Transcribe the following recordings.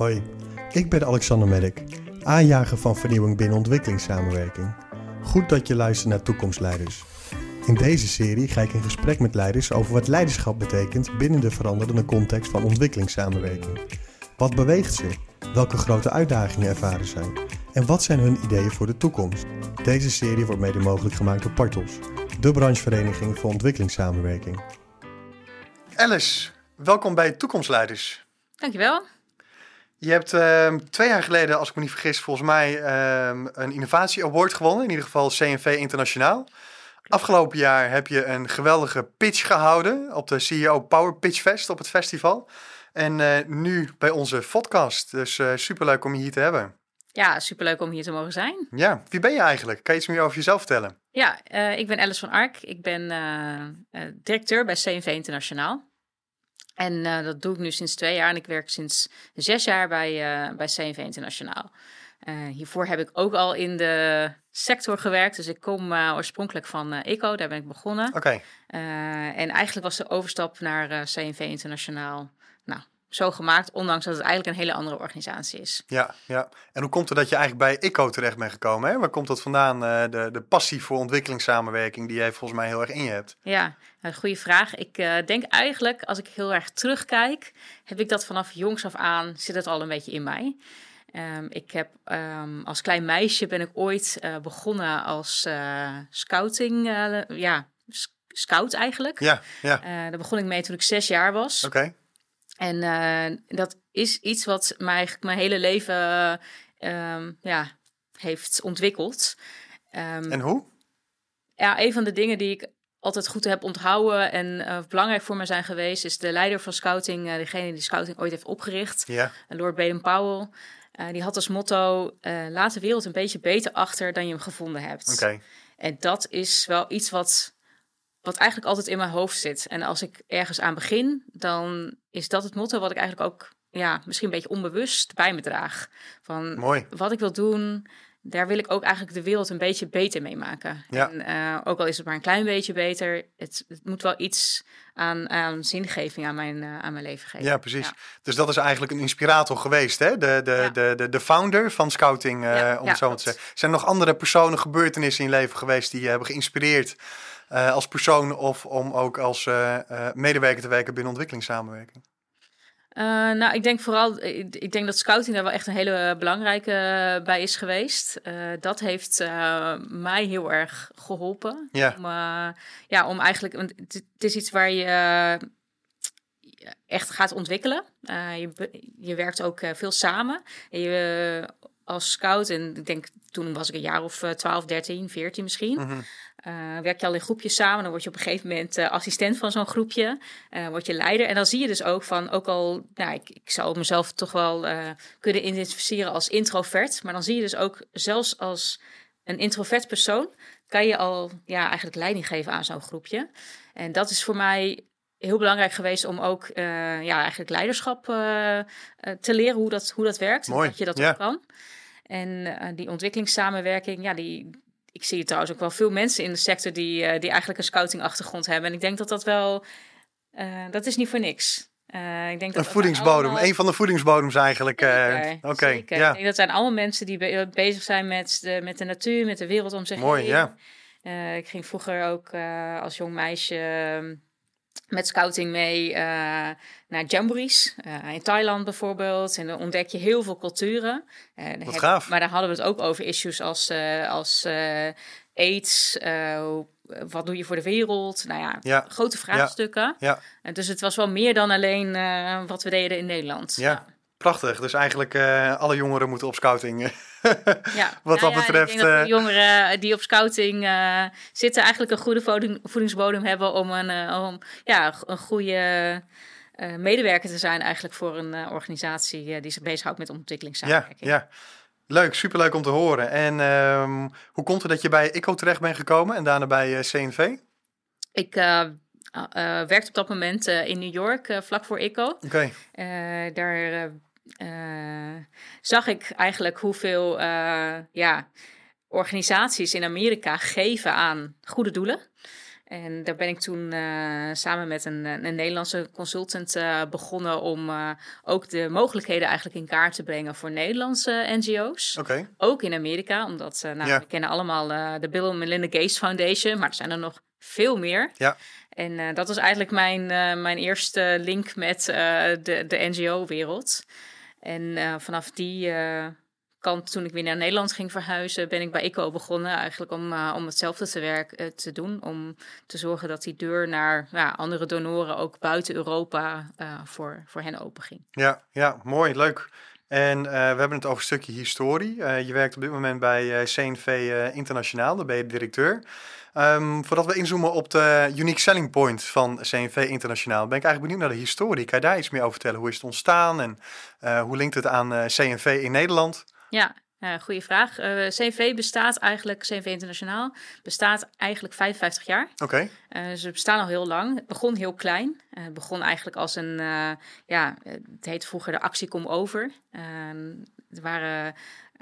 Hoi, ik ben Alexander Merk, aanjager van vernieuwing binnen ontwikkelingssamenwerking. Goed dat je luistert naar Toekomstleiders. In deze serie ga ik in gesprek met leiders over wat leiderschap betekent binnen de veranderende context van ontwikkelingssamenwerking. Wat beweegt ze? Welke grote uitdagingen ervaren zij? En wat zijn hun ideeën voor de toekomst? Deze serie wordt mede mogelijk gemaakt door Partos, de branchevereniging voor ontwikkelingssamenwerking. Alice, welkom bij Toekomstleiders. Dankjewel. Je hebt uh, twee jaar geleden, als ik me niet vergis, volgens mij uh, een innovatie award gewonnen. In ieder geval CNV Internationaal. Afgelopen jaar heb je een geweldige pitch gehouden op de CEO Power Pitch Fest op het festival. En uh, nu bij onze podcast. Dus uh, superleuk om je hier te hebben. Ja, superleuk om hier te mogen zijn. Ja, wie ben je eigenlijk? Kan je iets meer over jezelf vertellen? Ja, uh, ik ben Alice van Ark. Ik ben directeur bij CNV Internationaal. En uh, dat doe ik nu sinds twee jaar en ik werk sinds zes jaar bij, uh, bij CNV Internationaal. Uh, hiervoor heb ik ook al in de sector gewerkt. Dus ik kom oorspronkelijk van ECO, daar ben ik begonnen. Oké. Okay. en eigenlijk was de overstap naar CNV Internationaal nou, zo gemaakt, ondanks dat het eigenlijk een hele andere organisatie is. Ja, ja. En hoe komt het dat je eigenlijk bij ICO terecht bent gekomen? Hè? Waar komt dat vandaan, de, de passie voor ontwikkelingssamenwerking die jij volgens mij heel erg in je hebt? Ja, goede vraag. Ik uh, denk eigenlijk, als ik heel erg terugkijk, heb ik dat vanaf jongs af aan, zit het al een beetje in mij. Um, ik heb um, als klein meisje ben ik ooit uh, begonnen als uh, scouting, ja, scout eigenlijk. Ja, ja. daar begon ik mee toen ik zes jaar was. Oké. Okay. En dat is iets wat mij eigenlijk mijn hele leven um, ja, heeft ontwikkeld. En hoe? Ja, een van de dingen die ik altijd goed heb onthouden en uh, belangrijk voor me zijn geweest, is de leider van scouting, uh, degene die scouting ooit heeft opgericht, ja. Lord Baden-Powell. die had als motto: laat de wereld een beetje beter achter dan je hem gevonden hebt. Oké. Okay. En dat is wel iets wat wat eigenlijk altijd in mijn hoofd zit. En als ik ergens aan begin, dan is dat het motto wat ik eigenlijk ook ja, misschien een beetje onbewust bij me draag. Van Mooi. wat ik wil doen, daar wil ik ook eigenlijk de wereld een beetje beter mee maken. Ja. En uh, ook al is het maar een klein beetje beter, het, het moet wel iets aan, aan zingeving aan mijn, uh, aan mijn leven geven. Ja, precies. Ja. Dus dat is eigenlijk een inspirator geweest, hè? De, de, ja. de, de, de founder van Scouting, uh, om het zo te zeggen. Zijn er nog andere personen, gebeurtenissen in je leven geweest die je hebben geïnspireerd? Als persoon of om ook als medewerker te werken binnen ontwikkelingssamenwerking? Nou, ik denk vooral, ik, ik, denk dat scouting daar wel echt een hele belangrijke bij is geweest. dat heeft mij heel erg geholpen. Ja. Om, ja, om eigenlijk, want het, is iets waar je echt gaat ontwikkelen. je, je werkt ook veel samen. En je, als scout, en ik denk toen was ik een jaar of 12, 13, 14 misschien. Mhm. Uh, werk je al in groepjes samen, dan word je op een gegeven moment uh, assistent van zo'n groepje, uh, word je leider. En dan zie je dus ook van, ook al, nou, ik, ik zou mezelf toch wel kunnen identificeren als introvert, maar dan zie je dus ook, zelfs als een introvert persoon, kan je al ja, eigenlijk leiding geven aan zo'n groepje. En dat is voor mij heel belangrijk geweest om ook ja, eigenlijk leiderschap te leren, hoe dat, hoe dat werkt, Mooi. dat je dat ja. ook kan. En die ontwikkelingssamenwerking, ja, die, ik zie trouwens ook wel veel mensen in de sector die, uh, die eigenlijk een scouting-achtergrond hebben. En ik denk dat dat wel, uh, dat is niet voor niks. Uh, ik denk dat een voedingsbodem, allemaal... een van de voedingsbodems eigenlijk. Oké, okay, ja. Ik denk dat zijn allemaal mensen die be bezig zijn met de, met de natuur, met de wereld om zich Mooi, heen. ja. ik ging vroeger ook als jong meisje met scouting mee uh, naar jamborees. Uh, in Thailand bijvoorbeeld. En dan ontdek je heel veel culturen. Uh, Wat gaaf. Maar daar hadden we het ook over issues als, als AIDS. wat doe je voor de wereld? Nou ja, ja. grote vraagstukken. Ja. En dus het was wel meer dan alleen wat we deden in Nederland. Ja. Prachtig. Dus eigenlijk alle jongeren moeten op scouting. ja. Wat dat betreft. Ik denk dat jongeren die op scouting uh, zitten eigenlijk een goede voeding, voedingsbodem hebben om een, uh, om, ja, een goede uh, medewerker te zijn eigenlijk voor een organisatie die zich bezighoudt met ontwikkelingssamenwerking. Ja, ja. Leuk, superleuk om te horen. En um, hoe komt het dat je bij ICO terecht bent gekomen en daarna bij CNV? Ik werkte op dat moment in New York, vlak voor ICO. Oké. Okay. daar uh, zag ik eigenlijk hoeveel uh, ja, organisaties in Amerika geven aan goede doelen. En daar ben ik toen uh, samen met een, een Nederlandse consultant uh, begonnen om uh, ook de mogelijkheden eigenlijk in kaart te brengen voor Nederlandse NGO's. Ook in Amerika, omdat nou, Ja. we kennen allemaal de Bill and Melinda Gates Foundation, maar er zijn er nog veel meer. Ja. En dat was eigenlijk mijn, mijn eerste link met de, de NGO-wereld. En vanaf die kant, toen ik weer naar Nederland ging verhuizen, ben ik bij ICO begonnen. Eigenlijk om, uh, om hetzelfde te, werk, te doen. Om te zorgen dat die deur naar ja, andere donoren ook buiten Europa voor, voor hen open ging. Ja, ja mooi, leuk. En we hebben het over een stukje historie. je werkt op dit moment bij CNV Internationaal, daar ben je directeur. Um, voordat we inzoomen op de unique selling point van CNV Internationaal, ben ik eigenlijk benieuwd naar de historie. Kan je daar iets meer over vertellen? Hoe is het ontstaan en hoe linkt het aan CNV in Nederland? Ja, ja goede vraag. Uh, CNV bestaat eigenlijk, CNV Internationaal, bestaat eigenlijk 55 jaar. Oké. Okay. Uh, ze bestaan al heel lang. Het begon heel klein. Uh, het begon eigenlijk als een, ja, het heette vroeger de actie Kom Over. er waren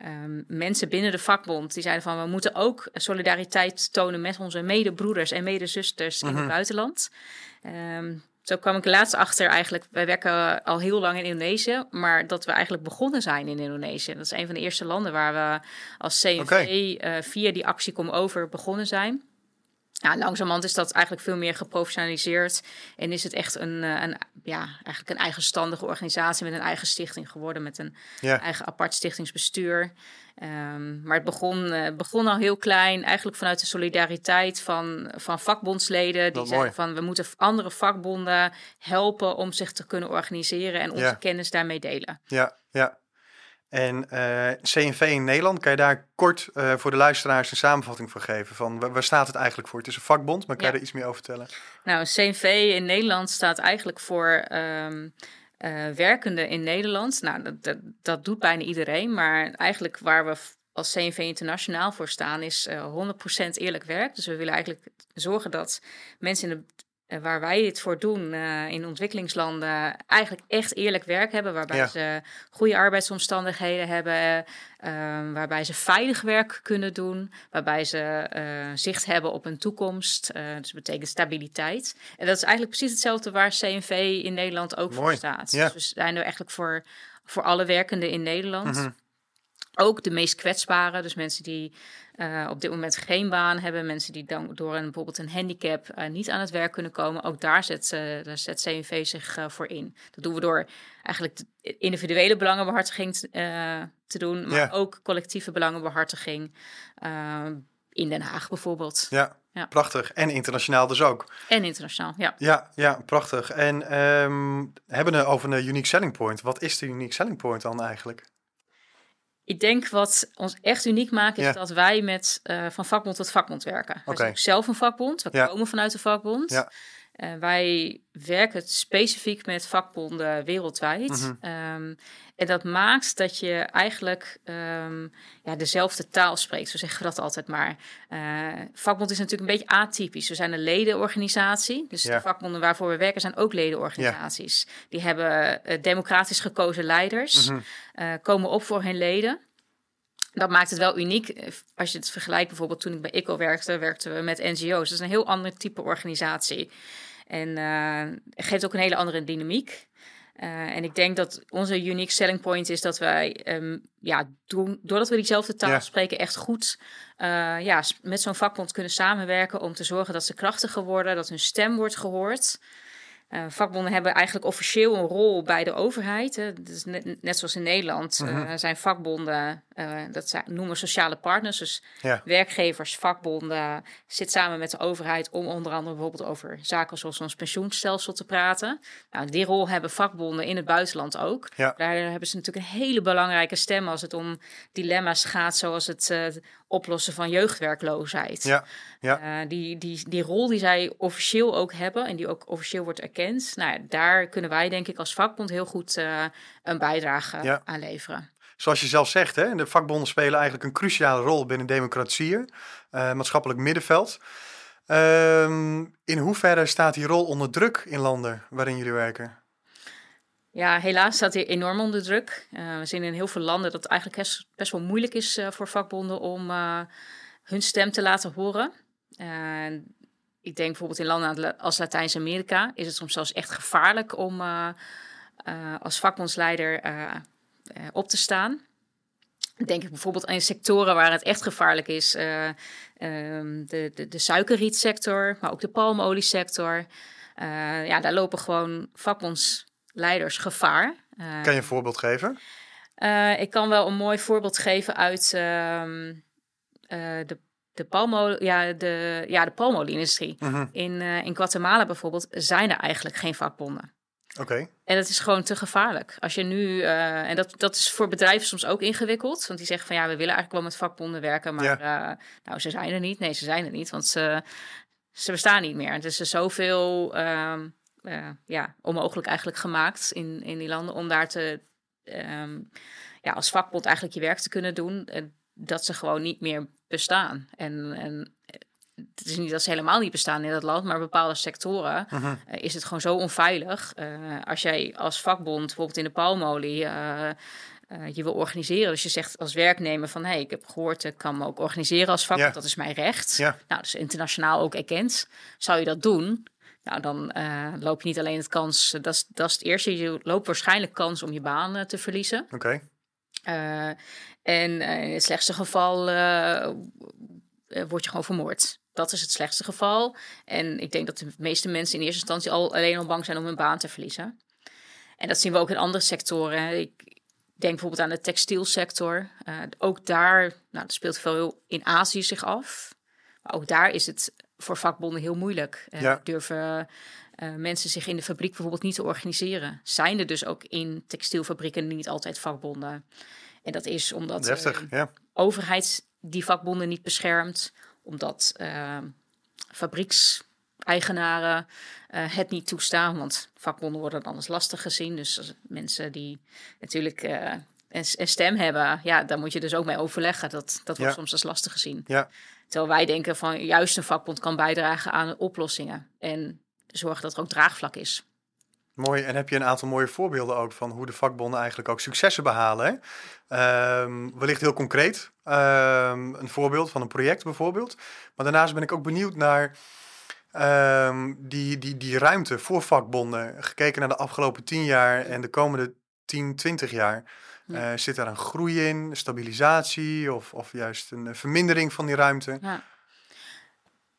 um, mensen binnen de vakbond die zeiden van we moeten ook solidariteit tonen met onze medebroeders en medezusters in Mhm. het buitenland. Um, zo kwam ik laatst achter eigenlijk, wij werken al heel lang in Indonesië, maar dat we eigenlijk begonnen zijn in Indonesië. Dat is een van de eerste landen waar we als CNV Oké. uh, via die actie Kom Over begonnen zijn. Ja, langzamerhand is dat eigenlijk veel meer geprofessionaliseerd en is het echt een, uh, een, ja, eigenlijk een eigenstandige organisatie met een eigen stichting geworden, met een Ja. eigen apart stichtingsbestuur. Um, maar het begon, uh, begon al heel klein, eigenlijk vanuit de solidariteit van, van vakbondsleden. Die mooi. van we moeten andere vakbonden helpen om zich te kunnen organiseren en onze Ja. kennis daarmee delen. Ja, ja. En eh, CNV in Nederland, kan je daar kort eh, voor de luisteraars een samenvatting van geven? Van waar, staat het eigenlijk voor? Het is een vakbond, maar kan Ja. je er iets meer over vertellen? Nou, CNV in Nederland staat eigenlijk voor um, uh, werkenden in Nederland. Nou, dat, dat, dat, doet bijna iedereen, maar eigenlijk waar we als CNV Internationaal voor staan is uh, 100% eerlijk werk. Dus we willen eigenlijk zorgen dat mensen in de waar wij het voor doen uh, in ontwikkelingslanden eigenlijk echt eerlijk werk hebben, waarbij Ja. ze goede arbeidsomstandigheden hebben, uh, waarbij ze veilig werk kunnen doen, waarbij ze eh, zicht hebben op een toekomst. Eh, dus dat betekent stabiliteit. En dat is eigenlijk precies hetzelfde waar CNV in Nederland ook voor staat. Ja. Dus we zijn er eigenlijk voor, voor alle werkenden in Nederland. Mhm. Ook de meest kwetsbare, dus mensen die uh, op dit moment geen baan hebben, mensen die dan door een, bijvoorbeeld een handicap uh, niet aan het werk kunnen komen, ook daar zet, uh, daar zet CNV zich voor in. Dat doen we door eigenlijk de individuele belangenbehartiging te doen, maar Ja. ook collectieve belangenbehartiging in Den Haag bijvoorbeeld. Ja, Ja. prachtig. En internationaal dus ook. En internationaal, ja. Ja, ja, prachtig. En ehm hebben we over een unique selling point. Wat is de unique selling point dan eigenlijk? Ik denk wat ons echt uniek maakt, is Ja. dat wij met uh, van vakbond tot vakbond werken. Oké. zijn ook zelf een vakbond, we Ja. komen vanuit de vakbond. Ja. Uh, wij werken specifiek met vakbonden wereldwijd. Mhm. Um, en dat maakt dat je eigenlijk um, ja, dezelfde taal spreekt. Zo zeggen we dat altijd maar. Uh, vakbond is natuurlijk een beetje atypisch. We zijn een ledenorganisatie. Dus Ja. de vakbonden waarvoor we werken zijn ook ledenorganisaties. Die hebben uh, democratisch gekozen leiders. Uh, komen op voor hun leden. Dat maakt het wel uniek. Eh, Als je het vergelijkt, bijvoorbeeld toen ik bij ICO werkte, werkten we met NGO's. Dat is een heel ander type organisatie. En uh, geeft ook een hele andere dynamiek. Uh, en ik denk dat onze unique selling point is dat wij, um, ja, doen, doordat we diezelfde taal Ja. spreken, echt goed uh, ja, met zo'n vakbond kunnen samenwerken om te zorgen dat ze krachtiger worden, dat hun stem wordt gehoord. Uh, vakbonden hebben eigenlijk officieel een rol bij de overheid. Hè. Dus net, net, zoals in Nederland uh, Mhm. zijn vakbonden, uh, dat zijn, noemen we sociale partners. Dus Ja. werkgevers, vakbonden zitten samen met de overheid om onder andere bijvoorbeeld over zaken zoals ons pensioenstelsel te praten. Nou, die rol hebben vakbonden in het buitenland ook. Ja. Daar hebben ze natuurlijk een hele belangrijke stem als het om dilemma's gaat, zoals het oplossen van jeugdwerkloosheid. Ja, ja. Uh, die, die, die rol die zij officieel ook hebben en die ook officieel wordt erkend, nou, ja, daar kunnen wij denk ik als vakbond heel goed uh, een bijdrage Ja. aan leveren. Zoals je zelf zegt, hè, de vakbonden spelen eigenlijk een cruciale rol binnen democratieën, uh, maatschappelijk middenveld. Um, in hoeverre staat die rol onder druk in landen waarin jullie werken? Ja, helaas staat hij enorm onder druk. Uh, we zien in heel veel landen dat het eigenlijk best, best wel moeilijk is uh, voor vakbonden om uh, hun stem te laten horen. ik denk bijvoorbeeld in landen als Latijns-Amerika is het soms zelfs echt gevaarlijk om als vakbondsleider op te staan. Denk ik bijvoorbeeld aan sectoren waar het echt gevaarlijk is. Um, de, de, de suikerrietsector, maar ook de palmoliesector. ja, daar lopen gewoon vakbondsleiders gevaar. kan je een voorbeeld geven? ik kan wel een mooi voorbeeld geven uit uh, de de palmolie, ja, de, ja, de palmolieindustrie. Mhm. in, uh, in Guatemala bijvoorbeeld zijn er eigenlijk geen vakbonden. Oké. En dat is gewoon te gevaarlijk. Als je nu, uh, en dat, dat is voor bedrijven soms ook ingewikkeld, want die zeggen van ja, we willen eigenlijk wel met vakbonden werken, maar ja. uh, nou, ze zijn er niet. Nee, ze zijn er niet, want ze, ze bestaan niet meer. Het is er zoveel um, ja, onmogelijk eigenlijk gemaakt in, in die landen om daar te, um, ja, als vakbond eigenlijk je werk te kunnen doen dat ze gewoon niet meer bestaan. En, en het is niet dat ze helemaal niet bestaan in dat land, maar bepaalde sectoren Mhm. eh, is het gewoon zo onveilig. Als jij als vakbond bijvoorbeeld in de palmolie je wil organiseren, dus je zegt als werknemer van hé, hey, ik heb gehoord, ik kan me ook organiseren als vakbond, Ja. dat is mijn recht. Ja. Nou, dat is internationaal ook erkend. Zou je dat doen? Nou, dan eh, loop je niet alleen het kans, dat is, dat is het eerste, je loopt waarschijnlijk kans om je baan eh, te verliezen. Oké. Uh, en in het slechtste geval word je gewoon vermoord. Dat is het slechtste geval. En ik denk dat de meeste mensen in eerste instantie al alleen al bang zijn om hun baan te verliezen. En dat zien we ook in andere sectoren. Ik denk bijvoorbeeld aan de textielsector. ook daar, nou, dat speelt veel in Azië zich af. Maar ook daar is het voor vakbonden heel moeilijk. Ja. Durven uh, mensen zich in de fabriek bijvoorbeeld niet te organiseren. Zijn er dus ook in textielfabrieken niet altijd vakbonden? En dat is omdat de ja. overheid die vakbonden niet beschermt, omdat uh, fabriekseigenaren uh, het niet toestaan, want vakbonden worden dan als lastig gezien. Dus mensen die natuurlijk uh, een, een, stem hebben, ja, daar moet je dus ook mee overleggen. Dat, dat wordt Ja. soms als lastig gezien. Ja. Terwijl wij denken van juist een vakbond kan bijdragen aan oplossingen en zorgen dat er ook draagvlak is. Mooi. En heb je een aantal mooie voorbeelden ook van hoe de vakbonden eigenlijk ook successen behalen? Hè? Ehm, wellicht heel concreet. Ehm, een voorbeeld van een project bijvoorbeeld. Maar daarnaast ben ik ook benieuwd naar ehm, die, die, die ruimte voor vakbonden. Gekeken naar de afgelopen tien jaar en de komende 10, 20 jaar. Ja. Uh, zit daar een groei in, stabilisatie of, of juist een vermindering van die ruimte? Ja.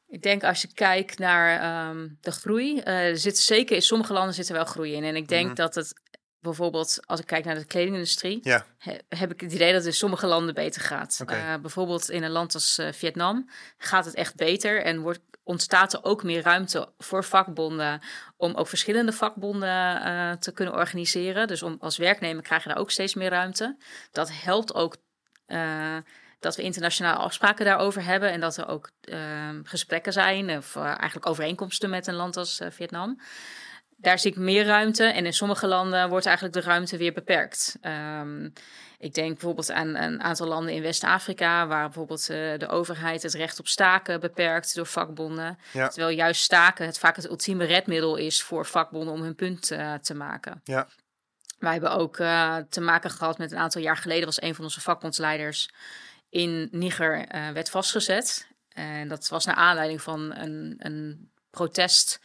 Ik denk als je kijkt naar um, de groei, uh, zit zeker in sommige landen zit er wel groei in. En ik denk Mhm. dat het bijvoorbeeld, als ik kijk naar de kledingindustrie, Ja. he- heb ik het idee dat het in sommige landen beter gaat. Uh, bijvoorbeeld in een land als uh, Vietnam gaat het echt beter en wordt, ontstaat er ook meer ruimte voor vakbonden om ook verschillende vakbonden uh, te kunnen organiseren. Dus om, als werknemer krijg je daar ook steeds meer ruimte. Dat helpt ook uh, dat we internationale afspraken daarover hebben en dat er ook uh, gesprekken zijn of eigenlijk overeenkomsten met een land als Vietnam. Daar zie ik meer ruimte en in sommige landen wordt eigenlijk de ruimte weer beperkt. Um, ik denk bijvoorbeeld aan een aantal landen in West-Afrika, waar bijvoorbeeld uh, de overheid het recht op staken beperkt door vakbonden. Ja. Terwijl juist staken het vaak het ultieme redmiddel is voor vakbonden om hun punt uh, te maken. Ja. Wij hebben ook uh, te maken gehad met een aantal jaar geleden, was een van onze vakbondsleiders in Niger werd vastgezet. En dat was naar aanleiding van een, een protest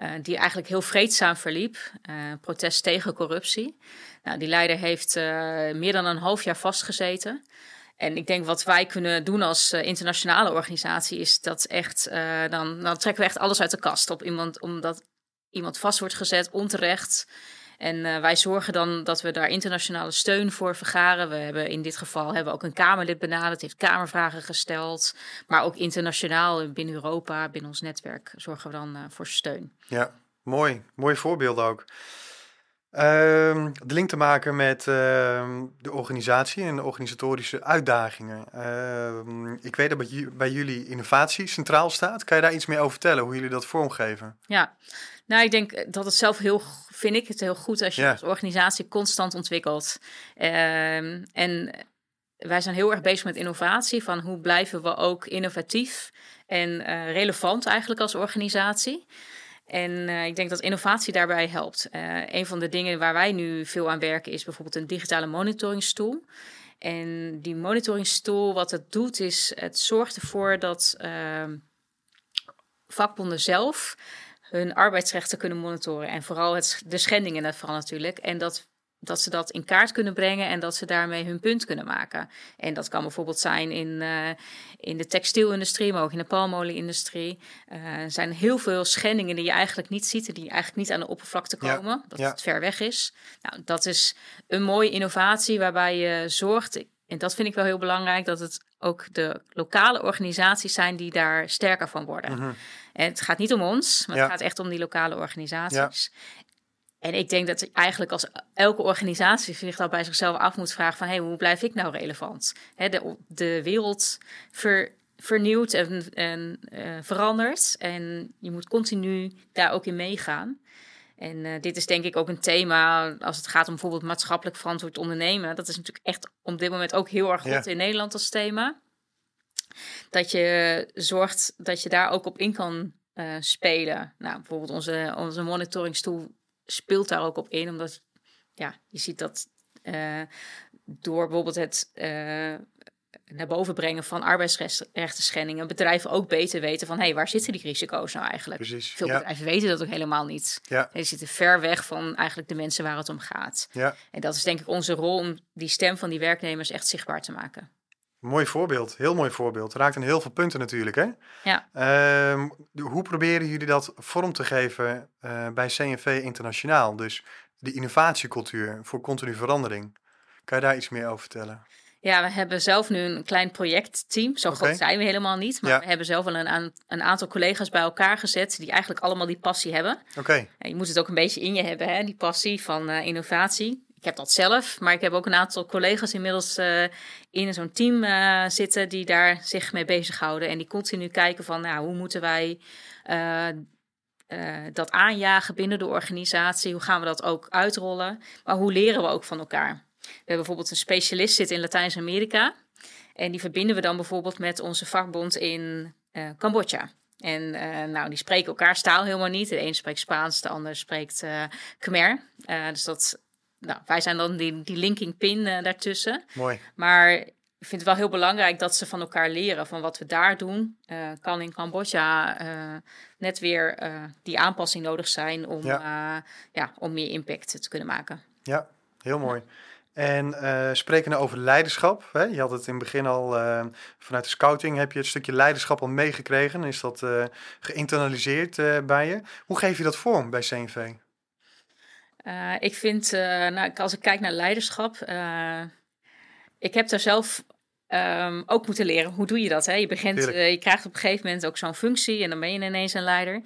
uh, die eigenlijk heel vreedzaam verliep. Uh, protest tegen corruptie. Nou, die leider heeft uh, meer dan een half jaar vastgezeten. En ik denk wat wij kunnen doen als internationale organisatie is dat echt, dan, dan trekken we echt alles uit de kast op iemand, omdat iemand vast wordt gezet onterecht. En uh, wij zorgen dan dat we daar internationale steun voor vergaren. We hebben in dit geval hebben we ook een Kamerlid benaderd, heeft Kamervragen gesteld. Maar ook internationaal binnen Europa, binnen ons netwerk, zorgen we dan uh, voor steun. Ja, mooi. Mooie voorbeelden ook. Um, de link te maken met uh, de organisatie en de organisatorische uitdagingen. Uh, ik weet dat bij, bij jullie innovatie centraal staat. Kan je daar iets meer over vertellen, hoe jullie dat vormgeven? Ja, nou, ik denk dat het zelf heel, vind ik het heel goed als je als organisatie constant ontwikkelt. Um, en wij zijn heel erg bezig met innovatie, van hoe blijven we ook innovatief en uh, relevant eigenlijk als organisatie. En uh, ik denk dat innovatie daarbij helpt. Uh, een van de dingen waar wij nu veel aan werken is bijvoorbeeld een digitale monitoringstoel. En die monitoringstoel, wat het doet, is het zorgt ervoor dat uh, vakbonden zelf hun arbeidsrechten kunnen monitoren. En vooral het, de schendingen daarvan natuurlijk. En dat dat ze dat in kaart kunnen brengen en dat ze daarmee hun punt kunnen maken. En dat kan bijvoorbeeld zijn in, uh, in de textielindustrie, maar ook in de palmolieindustrie. Uh, er zijn heel veel schendingen die je eigenlijk niet ziet en die eigenlijk niet aan de oppervlakte komen, dat het ver weg is. Nou, dat is een mooie innovatie waarbij je zorgt, en dat vind ik wel heel belangrijk, dat het ook de lokale organisaties zijn die daar sterker van worden. Mhm. Het gaat niet om ons, maar het gaat echt om die lokale organisaties. En ik denk dat eigenlijk als elke organisatie zich dan bij zichzelf af moet vragen van... hé, hey, hoe blijf ik nou relevant? de, de wereld ver, vernieuwt en, en uh, verandert. En je moet continu daar ook in meegaan. En uh, dit is denk ik ook een thema als het gaat om bijvoorbeeld maatschappelijk verantwoord ondernemen. Dat is natuurlijk echt op dit moment ook heel erg goed in Nederland als thema. Dat je zorgt dat je daar ook op in kan uh, spelen. Nou, bijvoorbeeld onze, onze monitoringstoel speelt daar ook op in, omdat ja, je ziet dat uh, door bijvoorbeeld het uh, naar boven brengen van arbeidsrechten schendingen, bedrijven ook beter weten van hé, hey, waar zitten die risico's nou eigenlijk? Precies, Veel bedrijven weten dat ook helemaal niet. Ja. Die zitten ver weg van eigenlijk de mensen waar het om gaat. Ja. En dat is denk ik onze rol om die stem van die werknemers echt zichtbaar te maken. Mooi voorbeeld, heel mooi voorbeeld. Raakt in heel veel punten natuurlijk. Hè? Ja. Uh, hoe proberen jullie dat vorm te geven uh, bij CNV Internationaal? Dus de innovatiecultuur voor continu verandering. Kan je daar iets meer over vertellen? Ja, we hebben zelf nu een klein projectteam. Zo okay. groot zijn we helemaal niet. Maar ja. we hebben zelf wel een, een, aantal collega's bij elkaar gezet die eigenlijk allemaal die passie hebben. Oké. Okay. Je moet het ook een beetje in je hebben, hè? die passie van uh, innovatie ik heb dat zelf, maar ik heb ook een aantal collega's inmiddels uh, in zo'n team uh, zitten die daar zich mee bezighouden. En die continu kijken van nou, hoe moeten wij uh, dat aanjagen binnen de organisatie? Hoe gaan we dat ook uitrollen? Maar hoe leren we ook van elkaar? We hebben bijvoorbeeld een specialist zitten in Latijns-Amerika. En die verbinden we dan bijvoorbeeld met onze vakbond in Cambodja. En nou, die spreken elkaars taal helemaal niet. De een spreekt Spaans, de ander spreekt Khmer. dus dat nou, wij zijn dan die, die linking pin uh, daartussen. Mooi. Maar ik vind het wel heel belangrijk dat ze van elkaar leren. Van wat we daar doen, uh, kan in Cambodja uh, net weer die aanpassing nodig zijn om, ja. ja. om meer impact te kunnen maken. Ja, heel mooi. En uh, spreken over leiderschap. Hè? Je had het in het begin al uh, vanuit de scouting heb je het stukje leiderschap al meegekregen. Is dat uh, geïnternaliseerd bij je? Hoe geef je dat vorm bij CNV? Uh, ik vind, uh, nou, als ik kijk naar leiderschap, uh, ik heb daar zelf um, ook moeten leren. Hoe doe je dat? Hè? Je, begint, je krijgt op een gegeven moment ook zo'n functie en dan ben je ineens een leider.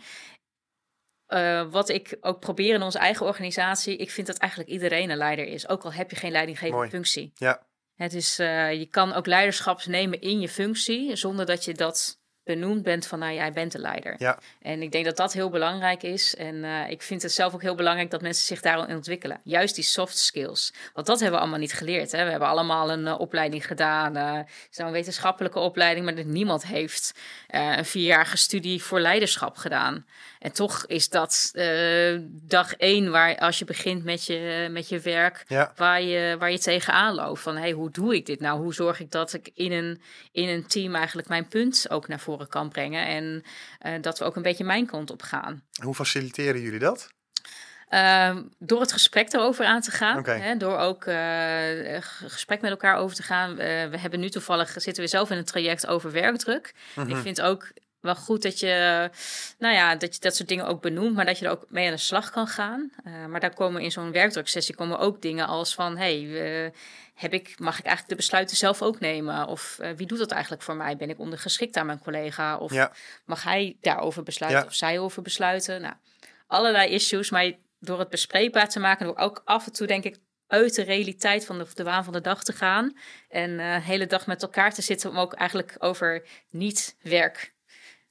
wat ik ook probeer in onze eigen organisatie, ik vind dat eigenlijk iedereen een leider is. Ook al heb je geen leidinggevende functie. Ja. Het is, je kan ook leiderschap nemen in je functie, zonder dat je dat benoemd bent van, nou jij bent de leider. Ja. En ik denk dat dat heel belangrijk is. En uh, ik vind het zelf ook heel belangrijk dat mensen zich daarin ontwikkelen. Juist die soft skills. Want dat hebben we allemaal niet geleerd. Hè? We hebben allemaal een uh, opleiding gedaan. Uh, Zo'n wetenschappelijke opleiding, maar dat niemand heeft een vierjarige studie voor leiderschap gedaan. En toch is dat dag één waar als je begint met je, met je werk, ja. waar, je, waar je tegenaan loopt. Van hey, hoe doe ik dit nou? Hoe zorg ik dat ik in een, in een team eigenlijk mijn punt ook naar voren kan brengen. En uh, dat we ook een beetje mijn kant op gaan. Hoe faciliteren jullie dat? Uh, door het gesprek erover aan te gaan. Okay. Hè, door ook uh, gesprek met elkaar over te gaan. Uh, we hebben nu toevallig zitten we zelf in een traject over werkdruk. Mm -hmm. Ik vind ook wel goed dat je, nou ja, dat je dat soort dingen ook benoemt, maar dat je er ook mee aan de slag kan gaan. Uh, maar daar komen in zo'n werkdruksessie komen ook dingen als van, hey, uh, heb ik, mag ik eigenlijk de besluiten zelf ook nemen? Of uh, wie doet dat eigenlijk voor mij? Ben ik ondergeschikt aan mijn collega? Of ja. mag hij daarover besluiten ja. of zij over besluiten? Nou, allerlei issues, maar door het bespreekbaar te maken, door ook af en toe denk ik uit de realiteit van de, de waan van de dag te gaan en de hele dag met elkaar te zitten om ook eigenlijk over niet werk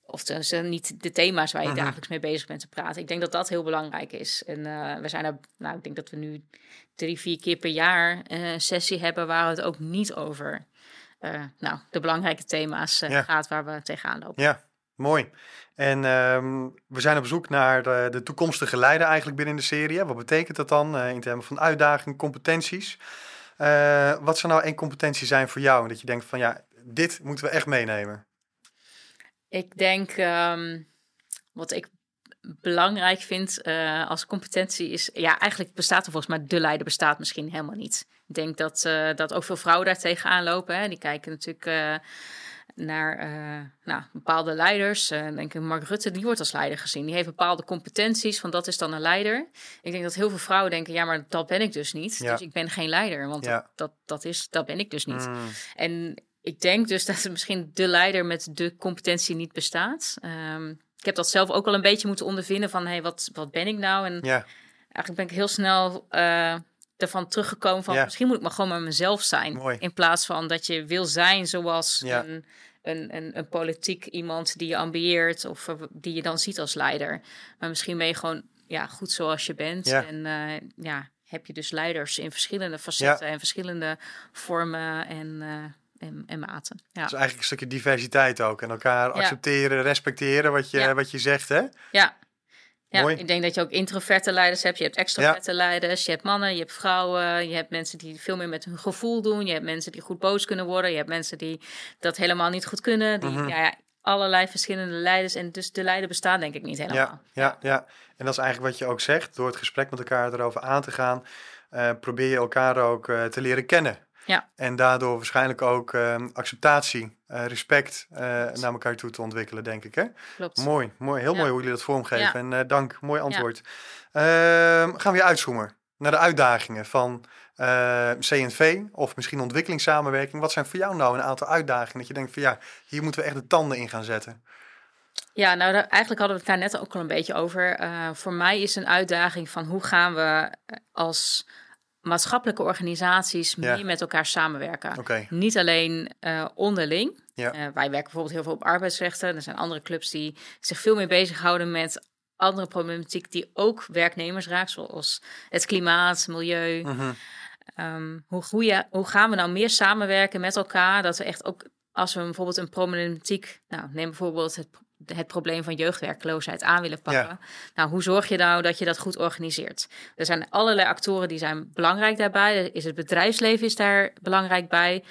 of uh, niet de thema's waar je -huh. dagelijks mee bezig bent te praten. Ik denk dat dat heel belangrijk is. En uh, we zijn er, nou, ik denk dat we nu drie, vier keer per jaar uh, een sessie hebben waar het ook niet over nou, de belangrijke thema's ja. gaat waar we tegenaan lopen. Ja, mooi. En um, we zijn op zoek naar de, de, toekomstige leider eigenlijk binnen de serie. Wat betekent dat dan in termen van uitdaging, competenties? wat zou nou één competentie zijn voor jou? Dat je denkt van ja, dit moeten we echt meenemen. Ik denk um, wat ik belangrijk vind uh, als competentie is... Ja, eigenlijk bestaat er volgens mij... De leider bestaat misschien helemaal niet. Ik denk dat, uh, dat ook veel vrouwen daar tegenaan lopen. Hè. Die kijken natuurlijk... Uh, naar nou, bepaalde leiders. Denk ik, Mark Rutte, die wordt als leider gezien. Die heeft bepaalde competenties, van dat is dan een leider. Ik denk dat heel veel vrouwen denken, ja, maar dat ben ik dus niet. Ja. Dus ik ben geen leider, want ja. dat, dat, dat, is, dat ben ik dus niet. Mm. En ik denk dus dat er misschien de leider met de competentie niet bestaat. Um, ik heb dat zelf ook wel een beetje moeten ondervinden van, hé, hey, wat, wat ben ik nou? En ja. eigenlijk ben ik heel snel... Uh, ervan teruggekomen van misschien moet ik maar gewoon maar mezelf zijn. Mooi. In plaats van dat je wil zijn zoals een, een, een, een, politiek iemand die je ambieert of die je dan ziet als leider. Maar misschien ben je gewoon ja, goed zoals je bent. En uh, ja, heb je dus leiders in verschillende facetten en verschillende vormen en, en, en, maten. Ja. Dus eigenlijk een stukje diversiteit ook. En elkaar accepteren, respecteren wat je, wat je zegt, hè? Ja, ja, ik denk dat je ook introverte leiders hebt. Je hebt extroverte leiders. Je hebt mannen, je hebt vrouwen. Je hebt mensen die veel meer met hun gevoel doen. Je hebt mensen die goed boos kunnen worden. Je hebt mensen die dat helemaal niet goed kunnen. Die, mhm. ja, allerlei verschillende leiders. En dus de leider bestaat denk ik niet helemaal. Ja, ja, ja. En dat is eigenlijk wat je ook zegt. Door het gesprek met elkaar erover aan te gaan, uh, probeer je elkaar ook uh, te leren kennen. Ja. En daardoor waarschijnlijk ook uh, acceptatie, uh, respect uh, naar elkaar toe te ontwikkelen, denk ik. Hè? Klopt. Mooi, mooi, heel mooi hoe jullie dat vormgeven. En dank, mooi antwoord. Ehm, gaan we weer uitzoomen naar de uitdagingen van CNV of misschien ontwikkelingssamenwerking. Wat zijn voor jou nou een aantal uitdagingen dat je denkt van ja, hier moeten we echt de tanden in gaan zetten? Ja, nou eigenlijk hadden we het daar net ook al een beetje over. voor mij is een uitdaging van hoe gaan we als maatschappelijke organisaties meer met elkaar samenwerken. Niet alleen uh, onderling. Ja. Uh, wij werken bijvoorbeeld heel veel op arbeidsrechten. Er zijn andere clubs die zich veel meer bezighouden met andere problematiek die ook werknemers raakt, zoals het klimaat, milieu. Mm um, hoe, hoe, hoe gaan we nou meer samenwerken met elkaar? Dat we echt ook, als we bijvoorbeeld een problematiek, nou neem bijvoorbeeld het het probleem van jeugdwerkloosheid aan willen pakken. Nou, hoe zorg je nou dat je dat goed organiseert? Er zijn allerlei actoren die zijn belangrijk daarbij. Is het bedrijfsleven is daar belangrijk bij.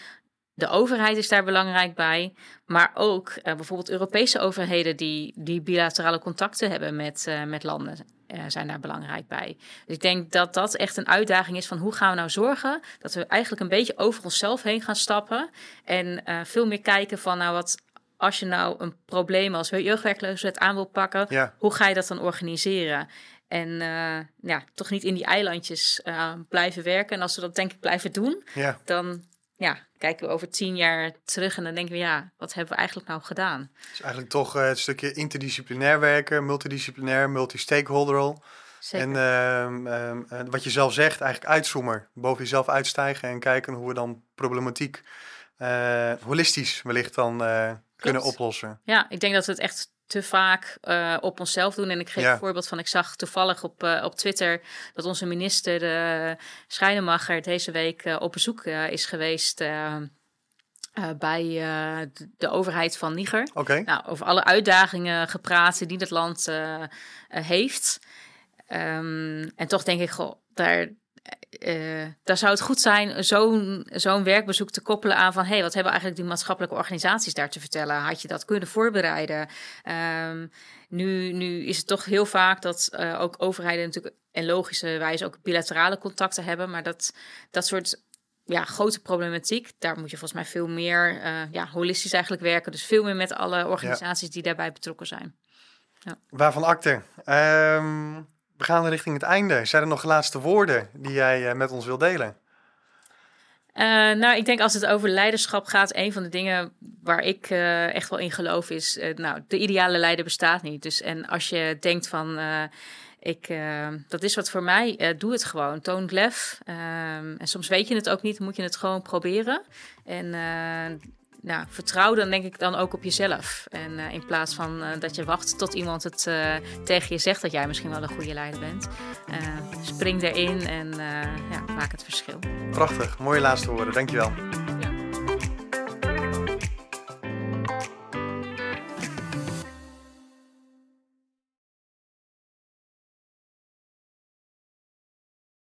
De overheid is daar belangrijk bij. Maar ook uh, bijvoorbeeld Europese overheden die, die bilaterale contacten hebben met, uh, met landen. Uh, zijn daar belangrijk bij. Dus ik denk dat dat echt een uitdaging is van hoe gaan we nou zorgen dat we eigenlijk een beetje over onszelf heen gaan stappen en veel meer kijken van nou wat als je nou een probleem als jeugdwerkloosheid aan wil pakken, hoe ga je dat dan organiseren? En uh, ja, toch niet in die eilandjes uh, blijven werken. En als we dat denk ik blijven doen, ja. dan ja, kijken we over tien jaar terug en dan denken we, ja, wat hebben we eigenlijk nou gedaan? Het is eigenlijk toch uh, het stukje interdisciplinair werken, multidisciplinair, multi-stakeholder. En ehm, ehm, wat je zelf zegt, eigenlijk uitzoomen, boven jezelf uitstijgen en kijken hoe we dan problematiek holistisch wellicht dan kunnen oplossen. Ja, ik denk dat we het echt te vaak uh, op onszelf doen. En ik geef een voorbeeld van, ik zag toevallig op, uh, op Twitter dat onze minister uh, Schrijnemacher deze week op bezoek is geweest. bij de, overheid van Niger. Okay. Nou, over alle uitdagingen gepraat die dat land heeft. Um, en toch denk ik, goh, daar, uh, daar zou het goed zijn zo'n zo'n werkbezoek te koppelen aan van... hé, hey, wat hebben eigenlijk die maatschappelijke organisaties daar te vertellen? Had je dat kunnen voorbereiden? Um, nu, nu is het toch heel vaak dat uh, ook overheden natuurlijk... en logischerwijs ook bilaterale contacten hebben... maar dat, dat soort ja, grote problematiek, daar moet je volgens mij veel meer uh, ja, holistisch eigenlijk werken. Dus veel meer met alle organisaties die daarbij betrokken zijn. Ja. Waarvan akte? Um we gaan richting het einde. Zijn er nog laatste woorden die jij uh, met ons wil delen? Uh, nou, ik denk als het over leiderschap gaat, een van de dingen waar ik uh, echt wel in geloof is, nou, de ideale leider bestaat niet. Dus en als je denkt van, ik, dat is wat voor mij, doe het gewoon. Toon lef. Ehm, en soms weet je het ook niet, moet je het gewoon proberen. En nou, vertrouw dan denk ik dan ook op jezelf. En uh, in plaats van uh, dat je wacht tot iemand het uh, tegen je zegt dat jij misschien wel een goede leider bent. spring erin en ja, maak het verschil. Prachtig, mooie laatste woorden, dankjewel.